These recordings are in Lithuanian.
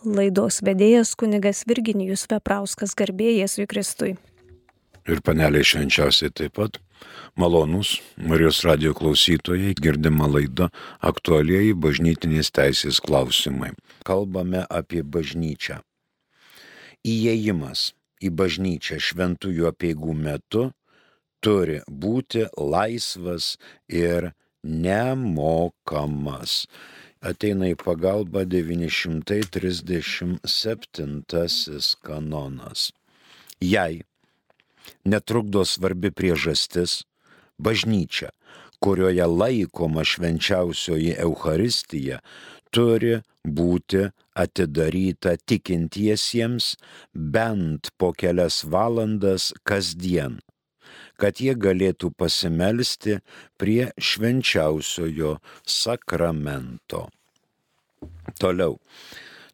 Laidos vedėjas kunigas Virginijus Veprauskas garbėjės į Kristui. Ir paneliai švenčiausiai taip pat. Malonus Marijos radio klausytojai girdima laida aktualieji bažnytinės teisės klausimai. Kalbame apie bažnyčią. Įėjimas į bažnyčią šventųjų apieigų metu turi būti laisvas ir nemokamas ateina į pagalbą 937 kanonas. Jei netrukdo svarbi priežastis, bažnyčia, kurioje laikoma švenčiausioji Euharistija, turi būti atidaryta tikintiesiems bent po kelias valandas kasdien kad jie galėtų pasimelsti prie švenčiausiojo sakramento. Toliau.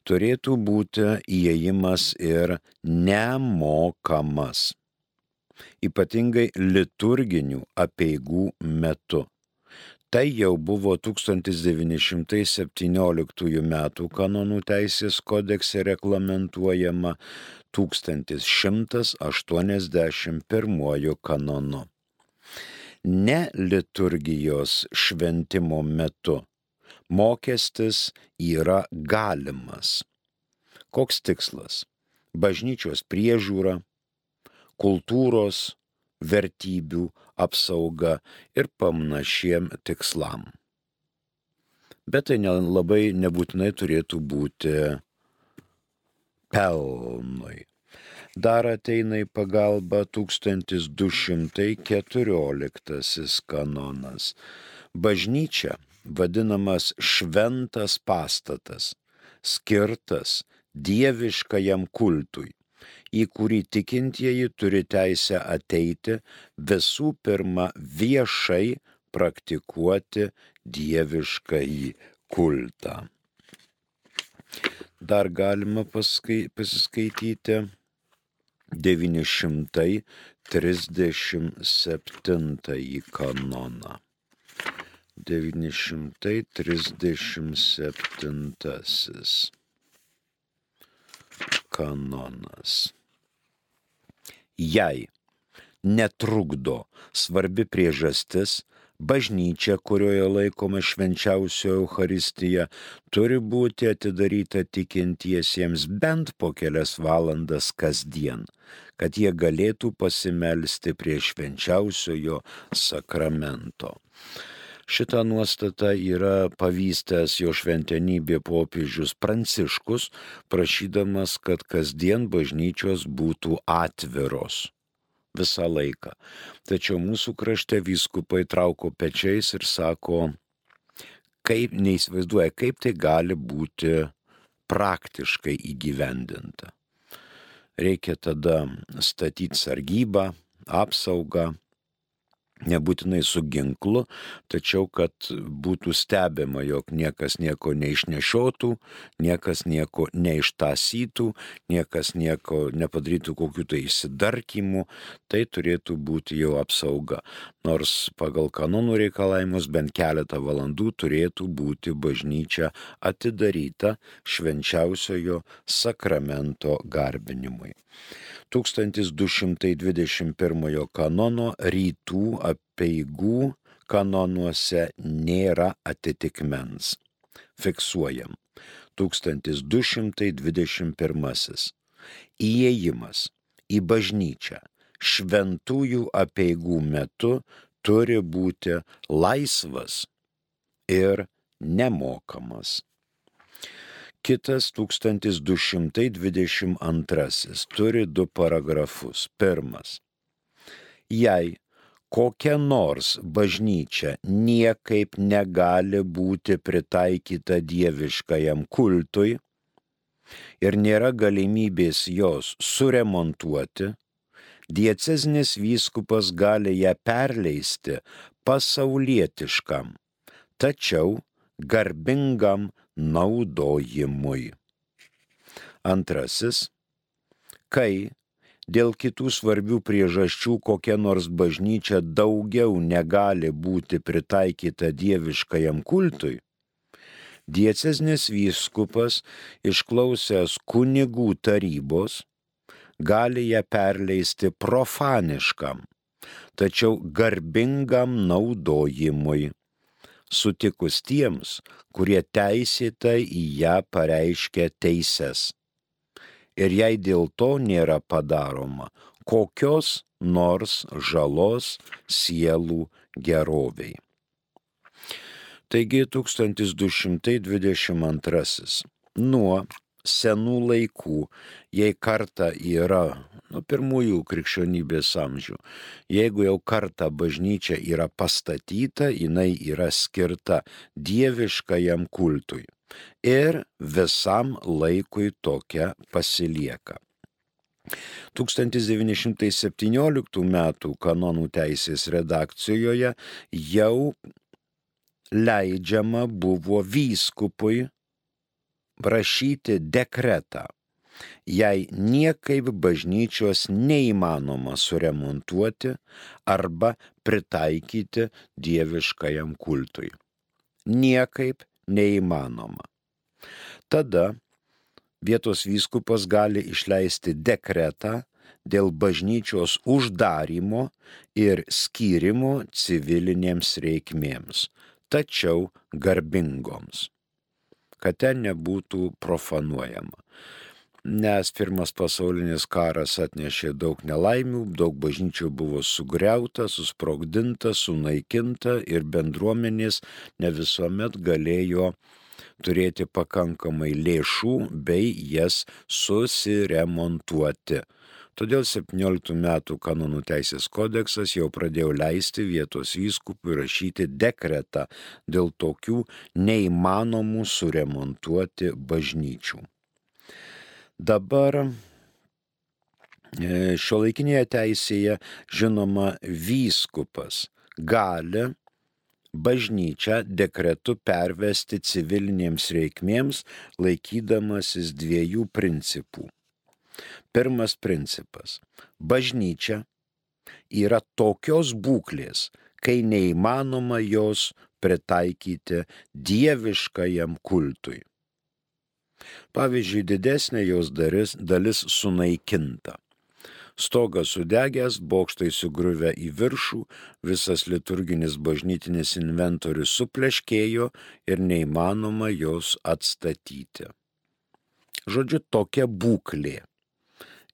Turėtų būti įėjimas ir nemokamas, ypatingai liturginių apieigų metu. Tai jau buvo 1917 m. kanonų teisės kodekse reglamentuojama 1181 kanonu. Ne liturgijos šventimo metu mokestis yra galimas. Koks tikslas? Bažnyčios priežiūra, kultūros, vertybių apsauga ir panašiem tikslam. Bet tai labai nebūtinai turėtų būti pelnui. Dar ateina į pagalbą 1214 kanonas. Bažnyčia vadinamas šventas pastatas, skirtas dieviškajam kultui, į kurį tikintieji turi teisę ateiti visų pirma viešai praktikuoti dieviškąjį kultą dar galima paskai, pasiskaityti 937 kanoną. 937 kanonas. Jei netrukdo svarbi priežastis, bažnyčia, kurioje laikoma švenčiausioji Euharistija, turi būti atidaryta tikintiesiems bent po kelias valandas kasdien, kad jie galėtų pasimelsti prie švenčiausiojo sakramento. Šitą nuostatą yra pavystęs jo šventenybė popiežius Pranciškus, prašydamas, kad kasdien bažnyčios būtų atviros visą laiką. Tačiau mūsų krašte vyskupai trauko pečiais ir sako, kaip neįsivaizduoja, kaip tai gali būti praktiškai įgyvendinta. Reikia tada statyti sargybą, apsaugą, nebūtinai su ginklu, tačiau kad būtų stebima, jog niekas nieko neišnešiotų, niekas nieko neištasytų, niekas nieko nepadarytų kokių tai įsidarkimų, tai turėtų būti jau apsauga. Nors pagal kanonų reikalavimus bent keletą valandų turėtų būti bažnyčia atidaryta švenčiausiojo sakramento garbinimui. 1221 kanono rytų apieigų kanonuose nėra atitikmens. Fiksuojam. 1221. Įėjimas į bažnyčią šventųjų apieigų metu turi būti laisvas ir nemokamas. Kitas 1222 turi du paragrafus. Pirmas. Jei kokia nors bažnyčia niekaip negali būti pritaikyta dieviškajam kultui ir nėra galimybės jos suremontuoti, diecezinis vyskupas gali ją perleisti pasaulietiškam, tačiau garbingam naudojimui. Antrasis, kai dėl kitų svarbių priežasčių kokia nors bažnyčia daugiau negali būti pritaikyta dieviškajam kultui, Diecesnis vyskupas, išklausęs kunigų tarybos, gali ją perleisti profaniškam, tačiau garbingam naudojimui, sutikus tiems, kurie teisėtai į ją pareiškia teises. Ir jei dėl to nėra padaroma kokios nors žalos sielų geroviai. Taigi 1222 nuo senų laikų, jei kartą yra, nuo pirmųjų krikščionybės amžių, jeigu jau kartą bažnyčia yra pastatyta, jinai yra skirta dieviškajam kultui ir visam laikui tokia pasilieka. 1917 m. kanonų teisės redakcijoje jau leidžiama buvo vyskupui prašyti dekretą, jei niekaip bažnyčios neįmanoma suremontuoti arba pritaikyti dieviškajam kultui. Niekaip neįmanoma. Tada vietos vyskupas gali išleisti dekretą dėl bažnyčios uždarimo ir skyrimo civilinėms reikmėms, tačiau garbingoms, kad ten nebūtų profanuojama. Nes pirmas pasaulinis karas atnešė daug nelaimių, daug bažnyčių buvo sugriauta, susprogdinta, sunaikinta ir bendruomenės ne visuomet galėjo turėti pakankamai lėšų bei jas susiremontuoti. Todėl 17 metų kanonų teisės kodeksas jau pradėjo leisti vietos vyskupui rašyti dekretą dėl tokių neįmanomų suremontuoti bažnyčių. Dabar e, šio laikinėje teisėje žinoma vyskupas gali bažnyčią dekretu pervesti civilinėms reikmėms, laikydamasis dviejų principų. Pirmas principas - bažnyčia yra tokios būklės, kai neįmanoma jos pritaikyti dieviškajam kultui. Pavyzdžiui, didesnė jos dalis, dalis sunaikinta. Stogas sudegęs, bokštai sugriuvę į viršų, visas liturginis bažnytinis inventorius supleškėjo ir neįmanoma jos atstatyti. Žodžiu, tokia būklė.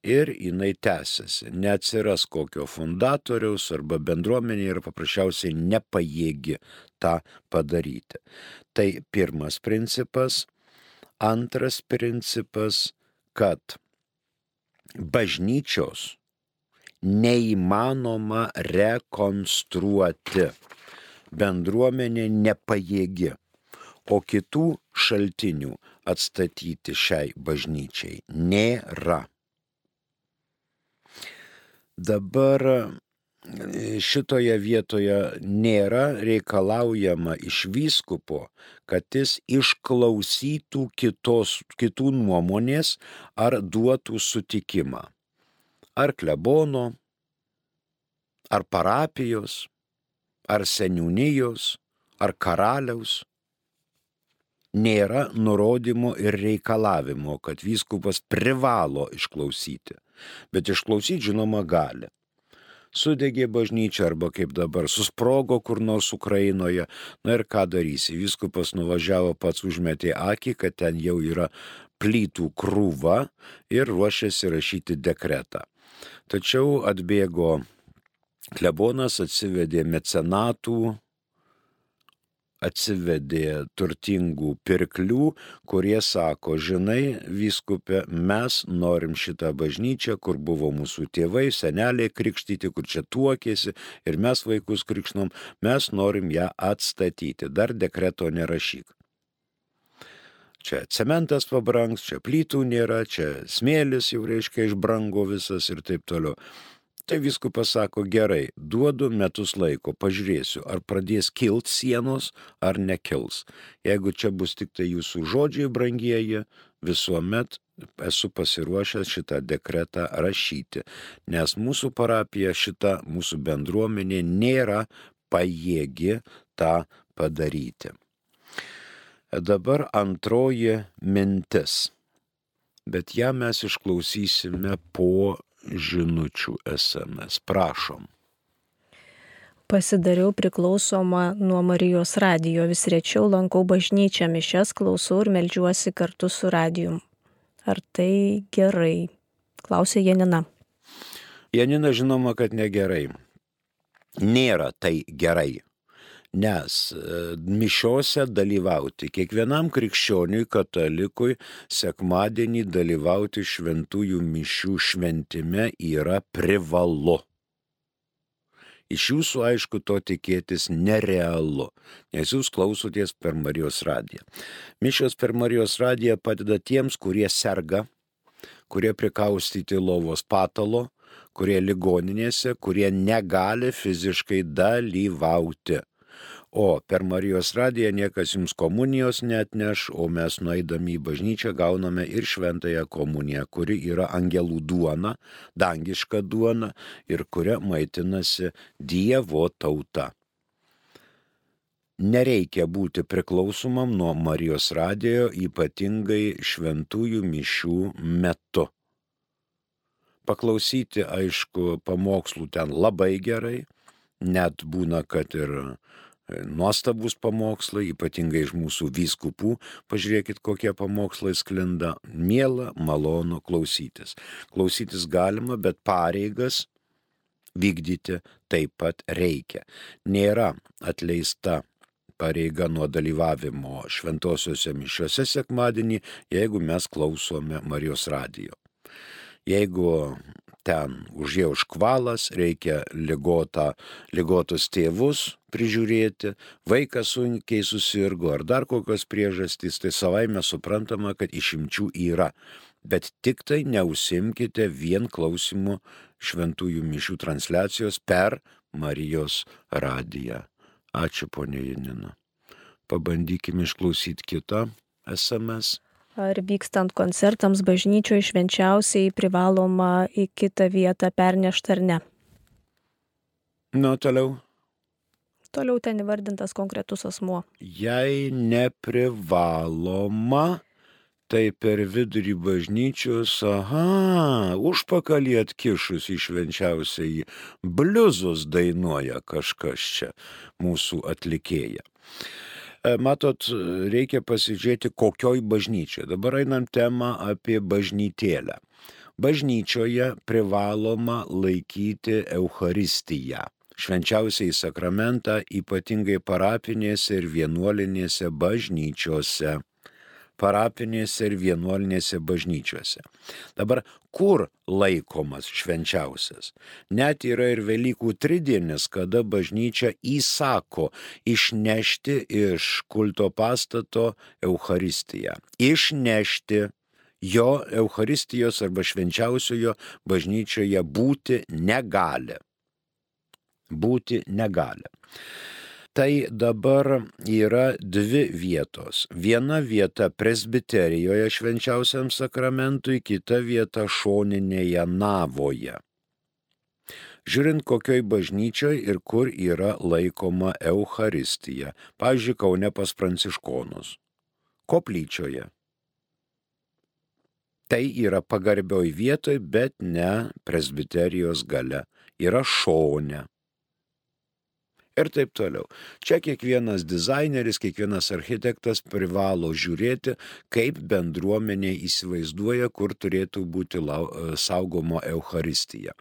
Ir jinai tęsiasi. Neatsiras kokio fundatoriaus arba bendruomenė ir paprasčiausiai nepajėgi tą padaryti. Tai pirmas principas. Antras principas, kad bažnyčios neįmanoma rekonstruoti. Bendruomenė nepajėgi, o kitų šaltinių atstatyti šiai bažnyčiai nėra. Dabar šitoje vietoje nėra reikalaujama iš vyskupo, kad jis išklausytų kitos, kitų nuomonės ar duotų sutikimą. Ar klebono, ar parapijos, ar seniūnijos, ar karaliaus. Nėra nurodymo ir reikalavimo, kad vyskupas privalo išklausyti, bet išklausyti žinoma gali sudegė bažnyčia arba kaip dabar susprogo kur nors Ukrainoje. Na ir ką darysi? Viskupas nuvažiavo pats užmetė akį, kad ten jau yra plytų krūva ir ruošiasi rašyti dekretą. Tačiau atbėgo klebonas, atsivedė mecenatų, atsivedė turtingų pirklių, kurie sako, žinai, vyskupė, mes norim šitą bažnyčią, kur buvo mūsų tėvai, seneliai krikštyti, kur čia tuokėsi ir mes vaikus krikšnom, mes norim ją atstatyti, dar dekreto nerašyk. Čia cementas pabranks, čia plytų nėra, čia smėlis jau reiškia išbrango visas ir taip toliau. Tai viskupas sako, gerai, duodu metus laiko, pažiūrėsiu, ar pradės kilt sienos, ar nekils. Jeigu čia bus tik tai jūsų žodžiai, brangieji, visuomet esu pasiruošęs šitą dekretą rašyti, nes mūsų parapija, šita mūsų bendruomenė nėra pajėgi tą padaryti. Dabar antroji mintis, bet ją mes išklausysime po žinučių SMS. Prašom. Pasidariau priklausoma nuo Marijos radijo, vis rečiau lankau bažnyčią, mišes klausau ir melžiuosi kartu su radijum. Ar tai gerai? Klausė Janina. Janina žinoma, kad negerai. Nėra tai gerai. Nes e, mišiose dalyvauti, kiekvienam krikščioniui katalikui sekmadienį dalyvauti šventųjų mišių šventime yra privalu. Iš jūsų, aišku, to tikėtis nerealu, nes jūs klausoties per Marijos radiją. Mišios per Marijos radiją padeda tiems, kurie serga, kurie prikaustyti lovos patalo, kurie ligoninėse, kurie negali fiziškai dalyvauti. O per Marijos radiją niekas jums komunijos net neš, o mes nueidami į bažnyčią gauname ir šventąją komuniją, kuri yra angelų duona, dangiška duona ir kuria maitinasi Dievo tauta. Nereikia būti priklausomam nuo Marijos radijo, ypatingai šventųjų mišių metu. Paklausyti, aišku, pamokslų ten labai gerai, net būna, kad ir nuostabus pamokslai, ypatingai iš mūsų vyskupų. Pažiūrėkit, kokie pamokslai sklinda. Miela, malonu klausytis. Klausytis galima, bet pareigas vykdyti taip pat reikia. Nėra atleista pareiga nuo dalyvavimo šventosiuose mišiuose sekmadienį, jeigu mes klausome Marijos radijo. Jeigu ten užėjo užkvalas, reikia ligotą, ligotus tėvus prižiūrėti, vaikas sunkiai susirgo ar dar kokios priežastys, tai savaime suprantama, kad išimčių yra. Bet tik tai neusimkite vien klausimų šventųjų mišių transliacijos per Marijos radiją. Ačiū, ponė Janina. Pabandykime išklausyti kitą SMS. Ar vykstant koncertams bažnyčioje švenčiausiai privaloma į kitą vietą pernešti ar ne? Nu, toliau. Toliau ten įvardintas konkretus asmuo. Jei neprivaloma, tai per vidurį bažnyčios, aha, užpakalį atkišus į švenčiausiai bliuzus dainuoja kažkas čia mūsų atlikėja. E, matot, reikia pasižiūrėti, kokioj bažnyčioje. Dabar einam temą apie bažnytėlę. Bažnyčioje privaloma laikyti Eucharistiją. Švenčiausiai sakramentą ypatingai parapinėse ir vienuolinėse bažnyčiose parapinėse ir vienuolinėse bažnyčiose. Dabar kur laikomas švenčiausias? Net yra ir Velykų tridienis, kada bažnyčia įsako išnešti iš kulto pastato Eucharistiją. Išnešti jo Eucharistijos arba švenčiausiojo bažnyčioje būti negali. Būti negali tai dabar yra dvi vietos. Viena vieta presbiterijoje švenčiausiam sakramentui, kita vieta šoninėje navoje. Žiūrint, kokioj bažnyčioj ir kur yra laikoma Euharistija. Pavyzdžiui, Kaune pas pranciškonus. Koplyčioje. Tai yra pagarbioj vietoj, bet ne presbiterijos gale. Yra šone ir taip toliau. Čia kiekvienas dizaineris, kiekvienas architektas privalo žiūrėti, kaip bendruomenė įsivaizduoja, kur turėtų būti saugoma Euharistija.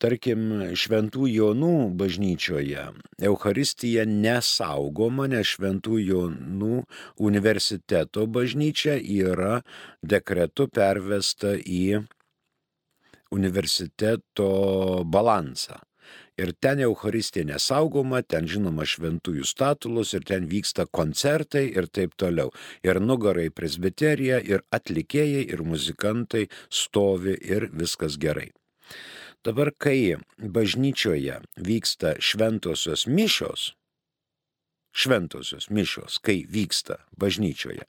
Tarkim, Šventų Jonų bažnyčioje Euharistija nesaugoma, nes Šventų Jonų universiteto bažnyčia yra dekretu pervesta į universiteto balansą. Ir ten Euharistija nesaugoma, ten žinoma šventųjų statulos ir ten vyksta koncertai ir taip toliau. Ir nugarai presbiterija, ir atlikėjai, ir muzikantai stovi ir viskas gerai. Dabar, kai bažnyčioje vyksta šventosios mišios, šventosios mišios, kai vyksta bažnyčioje.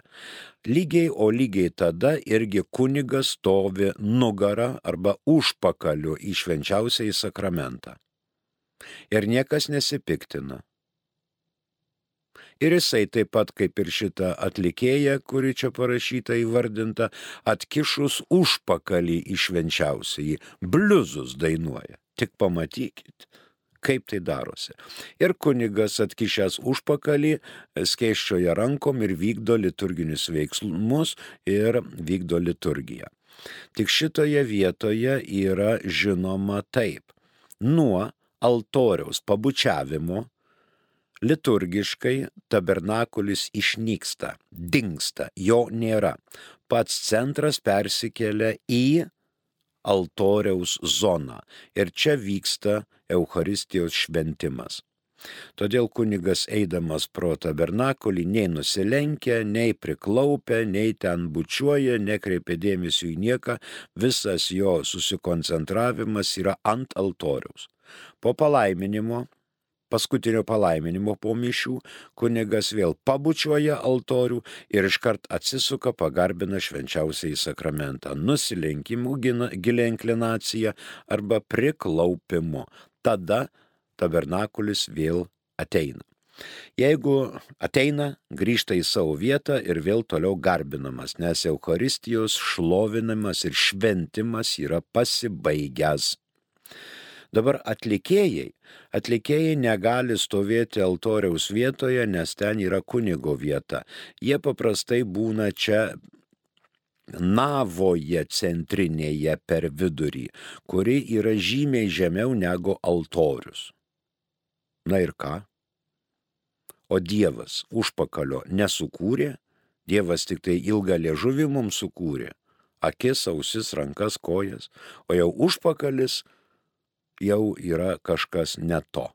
Lygiai, o lygiai tada irgi kunigas stovi nugarą arba užpakaliu į švenčiausią į sakramentą ir niekas nesipiktina. Ir jisai taip pat kaip ir šitą atlikėją, kuri čia parašyta įvardinta, atkišus užpakalį išvenčiausiai, bliuzus dainuoja. Tik pamatykit, kaip tai darosi. Ir kunigas atkišęs užpakalį, skėščioja rankom ir vykdo liturginius veiksmus ir vykdo liturgiją. Tik šitoje vietoje yra žinoma taip. Nuo altoriaus pabučiavimo liturgiškai tabernakulis išnyksta, dinksta, jo nėra. Pats centras persikelia į altoriaus zoną ir čia vyksta Euharistijos šventimas. Todėl kunigas eidamas pro tabernakulį nei nusilenkia, nei priklaupia, nei ten bučiuoja, nekreipia dėmesio į nieką, visas jo susikoncentravimas yra ant altoriaus. Po palaiminimo paskutinio palaiminimo po mišių kunigas vėl pabučiuoja altorių ir iškart atsisuka pagarbina švenčiausiai sakramentą nusilenkimu gilia inklinacija arba priklaupimu. Tada tabernakulis vėl ateina. Jeigu ateina, grįžta į savo vietą ir vėl toliau garbinamas, nes Euharistijos šlovinamas ir šventimas yra pasibaigęs. Dabar atlikėjai, atlikėjai negali stovėti altoriaus vietoje, nes ten yra kunigo vieta. Jie paprastai būna čia navoje centrinėje per vidurį, kuri yra žymiai žemiau negu altorius. Na ir ką? O Dievas užpakalio nesukūrė, Dievas tik tai ilgą liežuvį mums sukūrė, akis, ausis, rankas, kojas, o jau užpakalis jau yra kažkas ne to.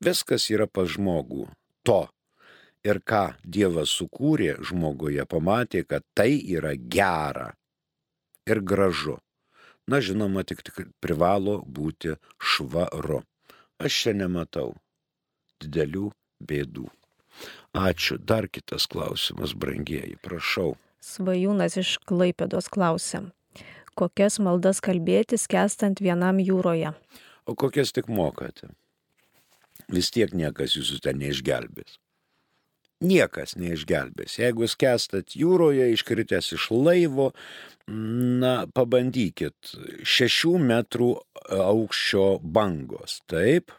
Viskas yra pas žmogų to. Ir ką Dievas sukūrė žmoguje, pamatė, kad tai yra gera ir gražu. Na, žinoma, tik, tik privalo būti švaru. Aš čia nematau didelių bėdų. Ačiū. Dar kitas klausimas, brangieji, prašau. Svajūnas iš Klaipėdos klausia kokias maldas kalbėti skęstant vienam jūroje. O kokias tik mokate? Vis tiek niekas jūsų ten neišgelbės. Niekas neišgelbės. Jeigu skęstat jūroje, iškritęs iš laivo, na, pabandykit. Šešių metrų aukščio bangos, taip?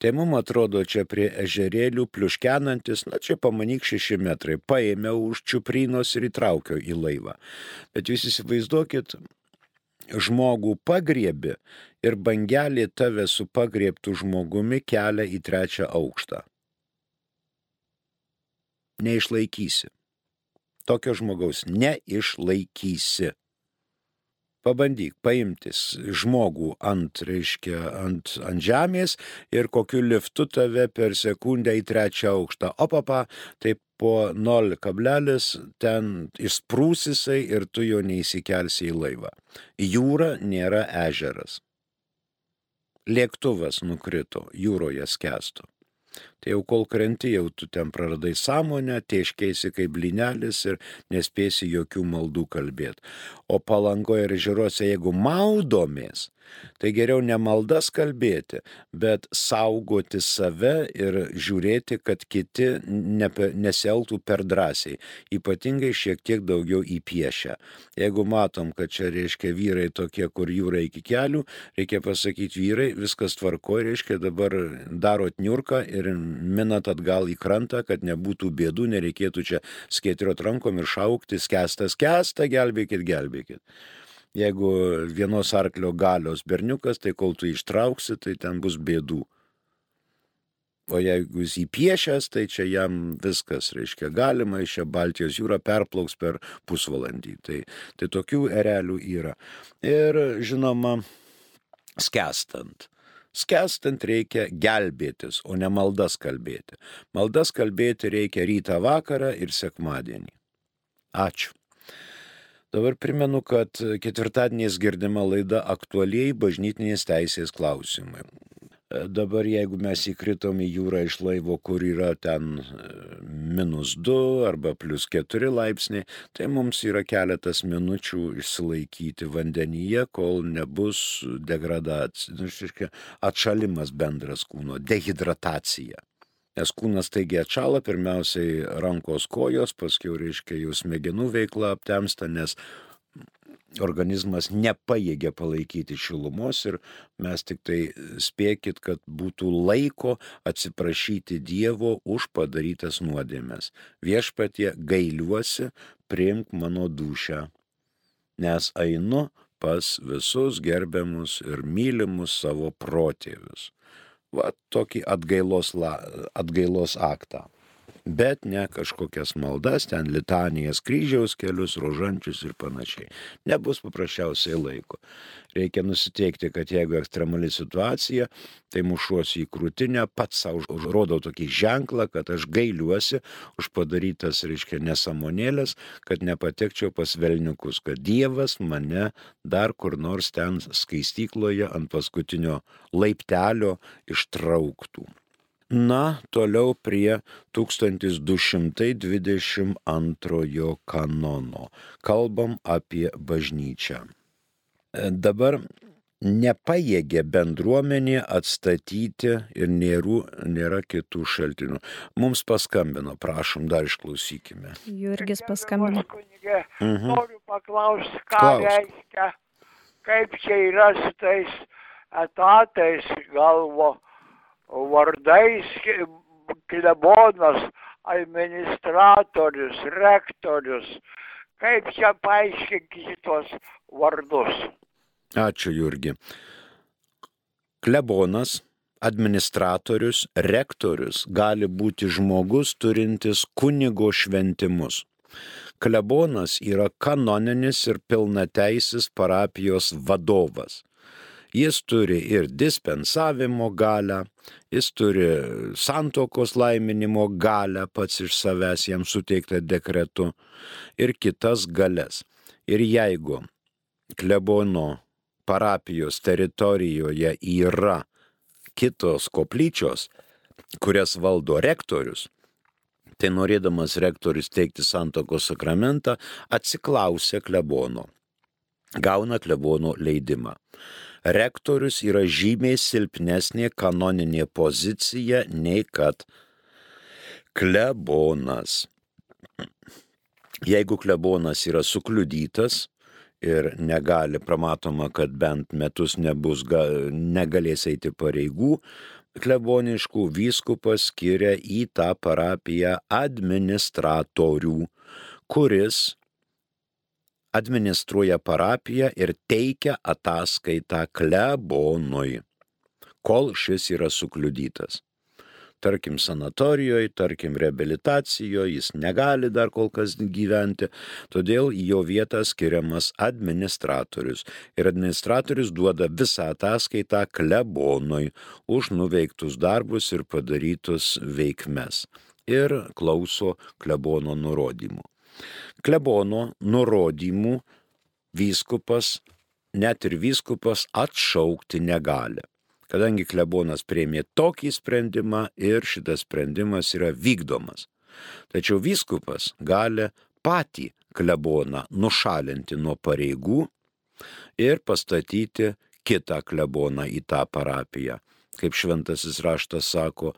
Tai mums atrodo čia prie ežerėlių pliuškenantis, na čia pamanyk šeši metrai, paėmiau už čiuprinos ir įtraukiau į laivą. Bet jūs įsivaizduokit, žmogų pagriebi ir bangelį tave su pagriebtų žmogumi kelia į trečią aukštą. Neišlaikysi. Tokio žmogaus neišlaikysi. Pabandyk paimtis žmogų ant, reiškia, ant, ant žemės ir kokiu liftu tave per sekundę į trečią aukštą. Opapa, tai po 0 kablelis ten išsprūsisai ir tu jo neįsikelsi į laivą. Jūra nėra ežeras. Lėktuvas nukrito, jūroje skęsto. Tai jau kol krenti, jau tu ten praradai sąmonę, tieškėsi kaip blinelis ir nespėsi jokių maldų kalbėti. O palangoje ir žiūrose, jeigu maudomės, Tai geriau ne maldas kalbėti, bet saugoti save ir žiūrėti, kad kiti nesielgtų per drąsiai, ypatingai šiek tiek daugiau įpiešę. Jeigu matom, kad čia reiškia vyrai tokie, kur jūra iki kelių, reikia pasakyti vyrai, viskas tvarko, reiškia dabar darot niurką ir minat atgal į krantą, kad nebūtų bėdų, nereikėtų čia skėtriot rankom ir šaukti, skęstas, skęsta, gelbėkit, gelbėkit. Jeigu vienos arklio galios berniukas, tai kol tu ištrauksi, tai ten bus bėdų. O jeigu jis įpiešęs, tai čia jam viskas, reiškia, galima iš čia Baltijos jūrą perplauks per pusvalandį. Tai, tai tokių erelių yra. Ir žinoma, skestant. Skestant reikia gelbėtis, o ne maldas kalbėti. Maldas kalbėti reikia rytą vakarą ir sekmadienį. Ačiū. Dabar primenu, kad ketvirtadieniais girdima laida aktualiai bažnytinės teisės klausimai. Dabar jeigu mes įkritom į jūrą iš laivo, kur yra ten e, minus 2 arba plus 4 laipsniai, tai mums yra keletas minučių išsilaikyti vandenyje, kol nebus degradacija, nu, atšalimas bendras kūno, dehidratacija. nes kūnas taigi atšala, pirmiausiai rankos kojos, paskui, reiškia, jų smegenų veikla aptemsta, nes organizmas nepajėgia palaikyti šilumos ir mes tik tai spėkit, kad būtų laiko atsiprašyti Dievo už padarytas nuodėmės. Viešpatie gailiuosi, priimk mano dušę, nes einu pas visus gerbiamus ir mylimus savo protėvius. Va tokį atgailos, la, atgailos aktą bet ne kažkokias maldas, ten litanijas, kryžiaus kelius, rožančius ir panašiai. Nebus paprasčiausiai laiko. Reikia nusiteikti, kad jeigu ekstremali situacija, tai mušuosi į krūtinę, pats savo užrodau tokį ženklą, kad aš gailiuosi už padarytas, reiškia, nesamonėlės, kad nepatekčiau pas velniukus, kad Dievas mane dar kur nors ten skaistykloje ant paskutinio laiptelio ištrauktų. Na, toliau prie 1222 kanono. Kalbam apie bažnyčią. E, dabar nepajėgė bendruomenė atstatyti ir nėrų, nėra kitų šaltinių. Mums paskambino, prašom, dar išklausykime. Jurgis paskambino. Mhm. Noriu paklausti, ką Klaus. reiškia, kaip čia yra su tais etatais galvo vardais klebonas, administratorius, rektorius. Kaip čia paaiškinti šitos vardus? Ačiū, Jurgi. Klebonas, administratorius, rektorius gali būti žmogus turintis kunigo šventimus. Klebonas yra kanoninis ir pilnateisis parapijos vadovas. Jis turi ir dispensavimo galę, jis turi santokos laiminimo galę pats iš savęs jam suteikta dekretu ir kitas galės. Ir jeigu klebono parapijos teritorijoje yra kitos koplyčios, kurias valdo rektorius, tai norėdamas rektorius teikti santokos sakramentą, atsiklausė klebono, gauna klebono leidimą rektorius yra žymiai silpnesnė kanoninė pozicija nei kad klebonas. Jeigu klebonas yra sukliudytas ir negali, pramatoma, kad bent metus nebus, negalės eiti pareigų, kleboniškų vyskupas skiria į tą parapiją administratorių, kuris administruoja parapiją ir teikia ataskaitą klebonui, kol šis yra sukliudytas. Tarkim, sanatorijoje, tarkim, reabilitacijoje jis negali dar kol kas gyventi, todėl į jo vietą skiriamas administratorius. Ir administratorius duoda visą ataskaitą klebonui už nuveiktus darbus ir padarytus veikmes. Ir klauso klebono nurodymų klebono nurodymų vyskupas, net ir vyskupas atšaukti negali. Kadangi klebonas prieimė tokį sprendimą ir šitas sprendimas yra vykdomas. Tačiau vyskupas gali patį kleboną nušalinti nuo pareigų ir pastatyti kitą kleboną į tą parapiją. Kaip šventasis raštas sako,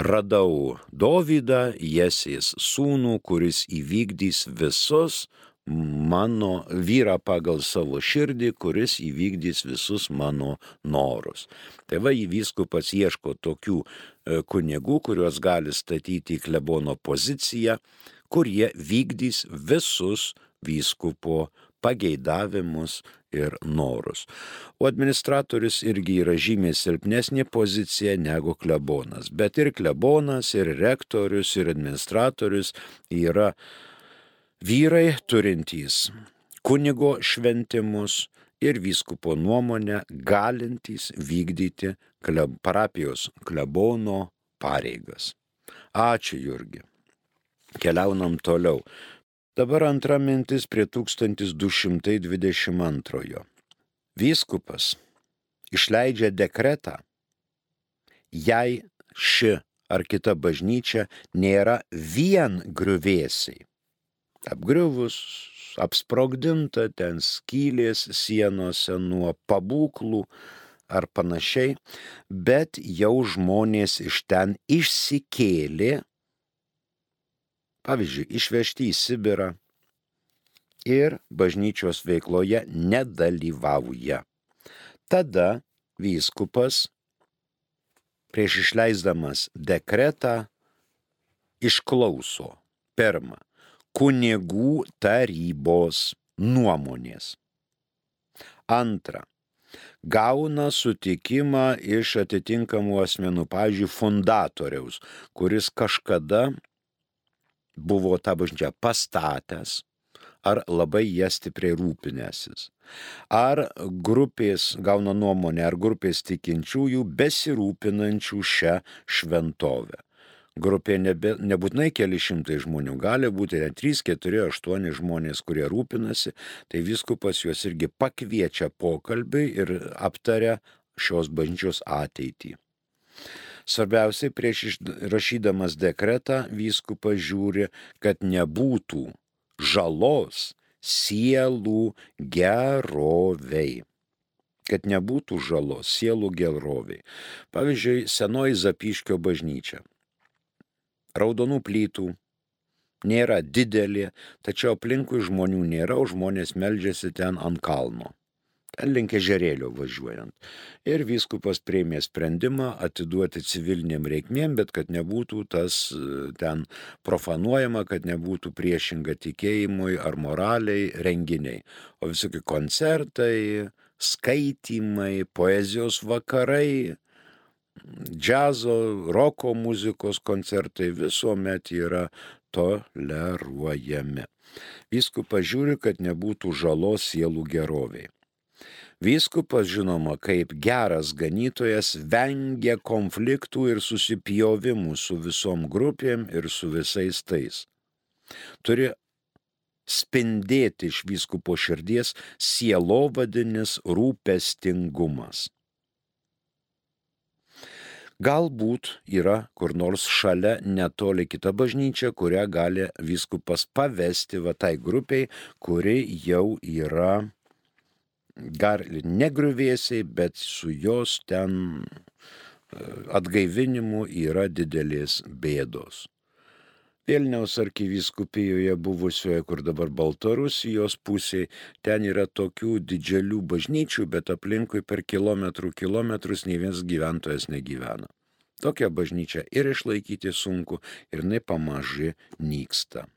radau Dovydą, Jesės sūnų, kuris įvykdys visus mano vyrą pagal savo širdį, kuris įvykdys visus mano norus. Tai va, įvyskupas ieško tokių e, kunigų, kuriuos gali statyti į klebono poziciją, kurie vykdys visus vyskupo pageidavimus ir norus. O administratorius irgi yra žymiai silpnesnė pozicija negu klebonas. Bet ir klebonas, ir rektorius, ir administratorius yra vyrai turintys kunigo šventimus ir vyskupo nuomonę galintys vykdyti kleb, parapijos klebono pareigas. Ačiū Jurgi. Keliaunam toliau. Dabar antra mintis prie 1222. Vyskupas išleidžia dekretą, jei ši ar kita bažnyčia nėra vien griuvėsiai. Apgriuvus, apsprogdinta ten skylės sienose nuo pabūklų, ar panašiai, bet jau žmonės iš ten išsikėlė, pavyzdžiui, išvežti į Sibirą ir bažnyčios veikloje nedalyvauja. Tada vyskupas prieš išleisdamas dekretą išklauso pirmą kunigų tarybos nuomonės. Antra, gauna sutikimą iš atitinkamų asmenų, pavyzdžiui, fundatoriaus, kuris kažkada buvo tą bažnyčią pastatęs ar labai ją stipriai rūpinęsis. Ar grupės gauna nuomonę, ar grupės tikinčiųjų besirūpinančių šią šventovę grupė nebe, nebūtinai keli šimtai žmonių, gali būti net 3, 4, 8 žmonės, kurie rūpinasi, tai viskupas juos irgi pakviečia pokalbiui ir aptaria šios bažnyčios ateitį. Svarbiausiai prieš rašydamas dekretą vyskupas žiūri, kad nebūtų žalos sielų geroviai kad nebūtų žalos sielų geroviai. Pavyzdžiui, senoji Zapiškio bažnyčia raudonų plytų, nėra didelė, tačiau aplinkui žmonių nėra, o žmonės meldžiasi ten ant kalno. Link ežerėlio važiuojant. Ir vyskupas prieimė sprendimą atiduoti civiliniam reikmėm, bet kad nebūtų tas e, ten profanuojama, kad nebūtų priešinga tikėjimui ar moraliai renginiai. O visokie koncertai, skaitimai, poezijos vakarai, džiazo, roko muzikos koncertai visuomet yra toleruojami. Vyskupas žiūri, kad nebūtų žalos sielų geroviai. Vyskupas, žinoma, kaip geras ganytojas, vengia konfliktų ir susipjovimų su visom grupėm ir su visais tais. Turi spindėti iš vyskupo širdies sielovadinis rūpestingumas. Galbūt yra kur nors šalia netoli kita bažnyčia, kurią gali viskupas pavesti va tai grupiai, kuri jau yra gar negriuvėsiai, bet su jos ten e, atgaivinimu yra didelės bėdos. Vilniaus arkivyskupijoje buvusioje, kur dabar Baltarusijos pusėje, ten yra tokių didžiulių bažnyčių, bet aplinkui per kilometrų kilometrus nei vienas gyventojas negyvena. Tokią bažnyčią ir išlaikyti sunku, ir jinai pamaži nyksta.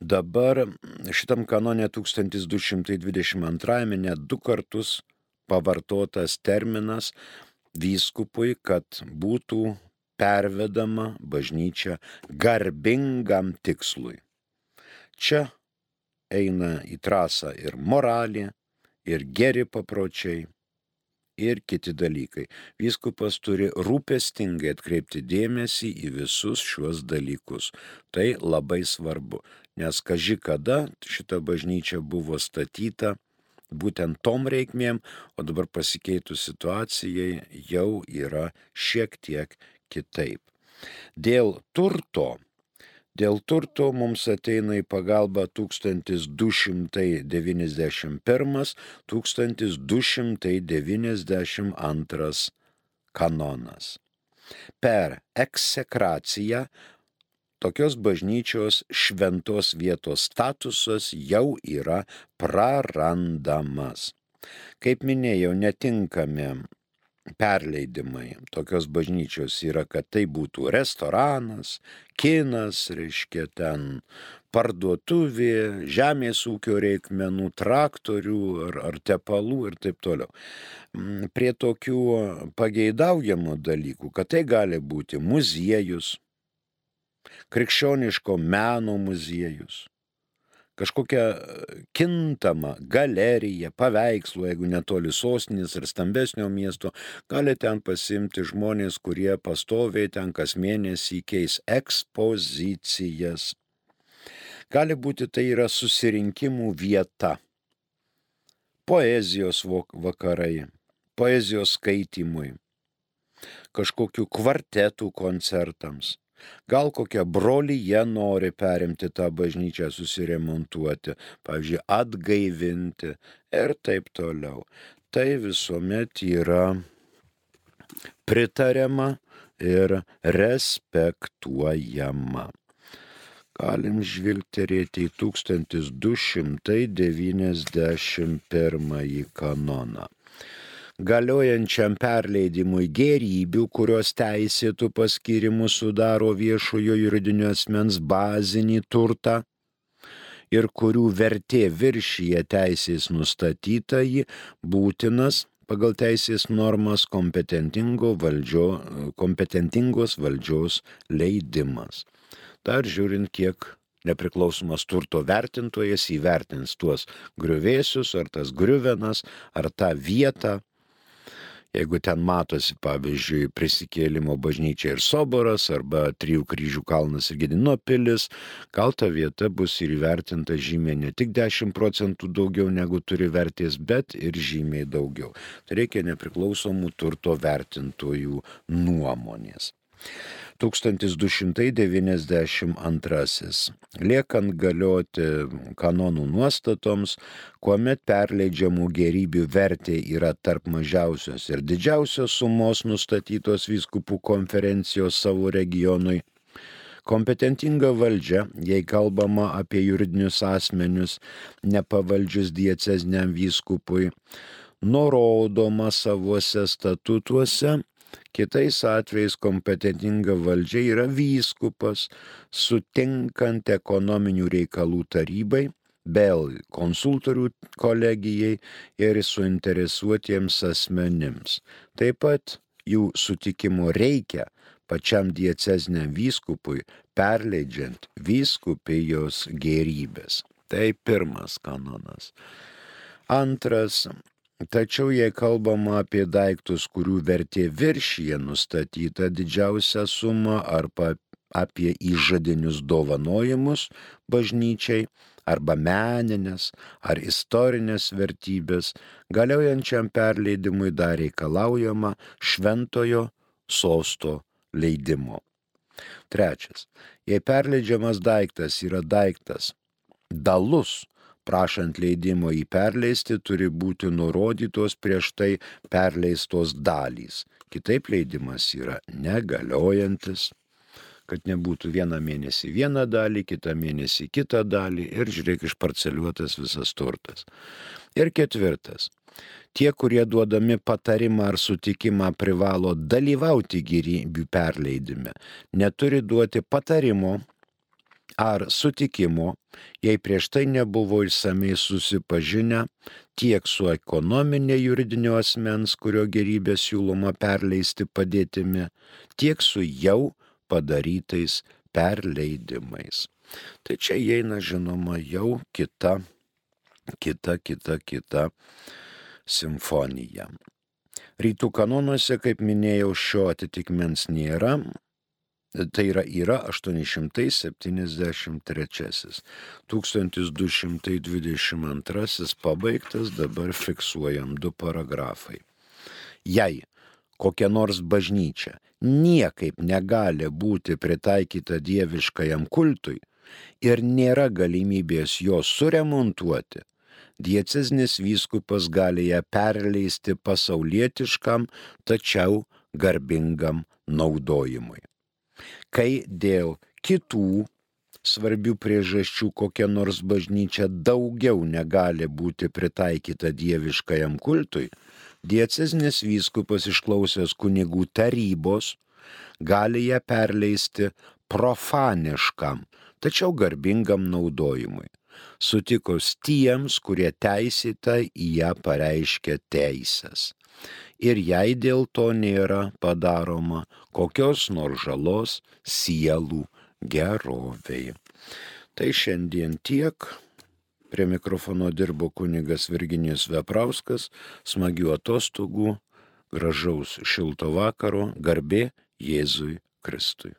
Dabar šitam kanone 1222 net du kartus pavartotas terminas vyskupui, kad būtų pervedama bažnyčia garbingam tikslui. Čia eina į trasą ir moralė, ir geri papročiai, ir kiti dalykai. Vyskupas turi rūpestingai atkreipti dėmesį į visus šiuos dalykus. Tai labai svarbu, nes kaži kada šita bažnyčia buvo statyta būtent tom reikmėm, o dabar pasikeitus situacijai jau yra šiek tiek kitaip. Dėl turto Dėl turto mums ateina į pagalbą 1291-1292 kanonas. Per eksekraciją tokios bažnyčios šventos vietos statusas jau yra prarandamas. Kaip minėjau, netinkami perleidimai tokios bažnyčios yra, kad tai būtų restoranas, kinas, reiškia ten parduotuvė, žemės ūkio reikmenų, traktorių ar, ar tepalų ir taip toliau. Mm, prie tokių pageidaujamų dalykų, kad tai gali būti muziejus, krikščioniško meno muziejus, kažkokią kintamą galeriją, paveikslų, jeigu netoli sostinės ir stambesnio miesto, gali ten pasimti žmonės, kurie pastoviai ten kas mėnesį keis ekspozicijas. Gali būti tai yra susirinkimų vieta, poezijos vakarai, poezijos skaitimui, kažkokių kvartetų koncertams Gal kokia brolyje nori perimti tą bažnyčią, susiremontuoti, pavyzdžiui, atgaivinti ir taip toliau. tai visuomet yra pritariama ir respektuojama. Galim žvilgterėti į 1291 kanoną galiojančiam perleidimui gerybių, kurios teisėtų paskirimus sudaro viešojo juridinio asmens bazinį turtą ir kurių vertė viršyje teisės nustatytąjį būtinas pagal teisės normas kompetentingo valdžio, kompetentingos valdžios leidimas. Dar žiūrint, kiek nepriklausomas turto vertintojas įvertins tuos griuvėsius, ar tas griuvenas, ar tą vietą, Jeigu ten matosi, pavyzdžiui, prisikėlimo bažnyčia ir soboras, arba Trijų kryžių kalnas ir Gedino pilis, gal ta vieta bus ir įvertinta žymiai ne tik 10 procentų daugiau negu turi vertės, bet ir žymiai daugiau. Tai reikia nepriklausomų turto vertintojų nuomonės. 1292. Liekant galioti kanonų nuostatoms, kuomet perleidžiamų gerybių vertė yra tarp mažiausios ir didžiausios sumos nustatytos vyskupų konferencijos savo regionui, kompetentinga valdžia, jei kalbama apie juridinius asmenius nepavaldžius diecezniam vyskupui, nurodoma savuose statutuose Kitais atvejais kompetentinga valdžia yra vyskupas, sutinkant ekonominių reikalų tarybai, vėl konsultorių kolegijai ir suinteresuotiems asmenims. Taip pat jų sutikimo reikia pačiam diecezniam vyskupui, perleidžiant vyskupijos gerybės. Tai pirmas kanonas. Antras Tačiau jei kalbama apie daiktus, kurių vertė viršyje nustatyta didžiausia suma arba apie įžadinius dovanojimus bažnyčiai arba meninės ar istorinės vertybės, galiojančiam perleidimui dar reikalaujama šventojo sosto leidimo. Trečias. Jei perleidžiamas daiktas yra daiktas dalus prašant leidimo jį perleisti, turi būti nurodytos prieš tai perleistos dalys. Kitaip leidimas yra negaliojantis, kad nebūtų vieną mėnesį vieną dalį, kitą mėnesį kitą dalį ir žiūrėk išparceliuotas visas turtas. Ir ketvirtas. Tie, kurie duodami patarimą ar sutikimą privalo dalyvauti gyrybių perleidime, neturi duoti patarimo ar sutikimo, jei prieš tai nebuvo išsamei susipažinę tiek su ekonominė juridinio asmens, kurio gerybė siūloma perleisti padėtimi, tiek su jau padarytais perleidimais. Tai čia įeina žinoma jau kita, kita, kita, kita simfonija. Rytų kanonuose, kaip minėjau, šio atitikmens nėra, Tai yra, yra 873. 1222 pabaigtas, dabar fiksuojam du paragrafai. Jei kokia nors bažnyčia niekaip negali būti pritaikyta dieviškajam kultui ir nėra galimybės jos suremontuoti, dieceznis vyskupas gali ją perleisti pasaulietiškam, tačiau garbingam naudojimui kai dėl kitų svarbių priežasčių kokia nors bažnyčia daugiau negali būti pritaikyta dieviškajam kultui, diecezinis vyskupas išklausęs kunigų tarybos gali ją perleisti profaniškam, tačiau garbingam naudojimui, sutikus tiems, kurie teisėtai į ją pareiškia teisės ir jei dėl to nėra padaroma kokios nors žalos sielų geroviai. Tai šiandien tiek. Prie mikrofono dirbo kunigas Virginijus Veprauskas, smagių atostogų, gražaus šilto vakaro, garbė Jėzui Kristui.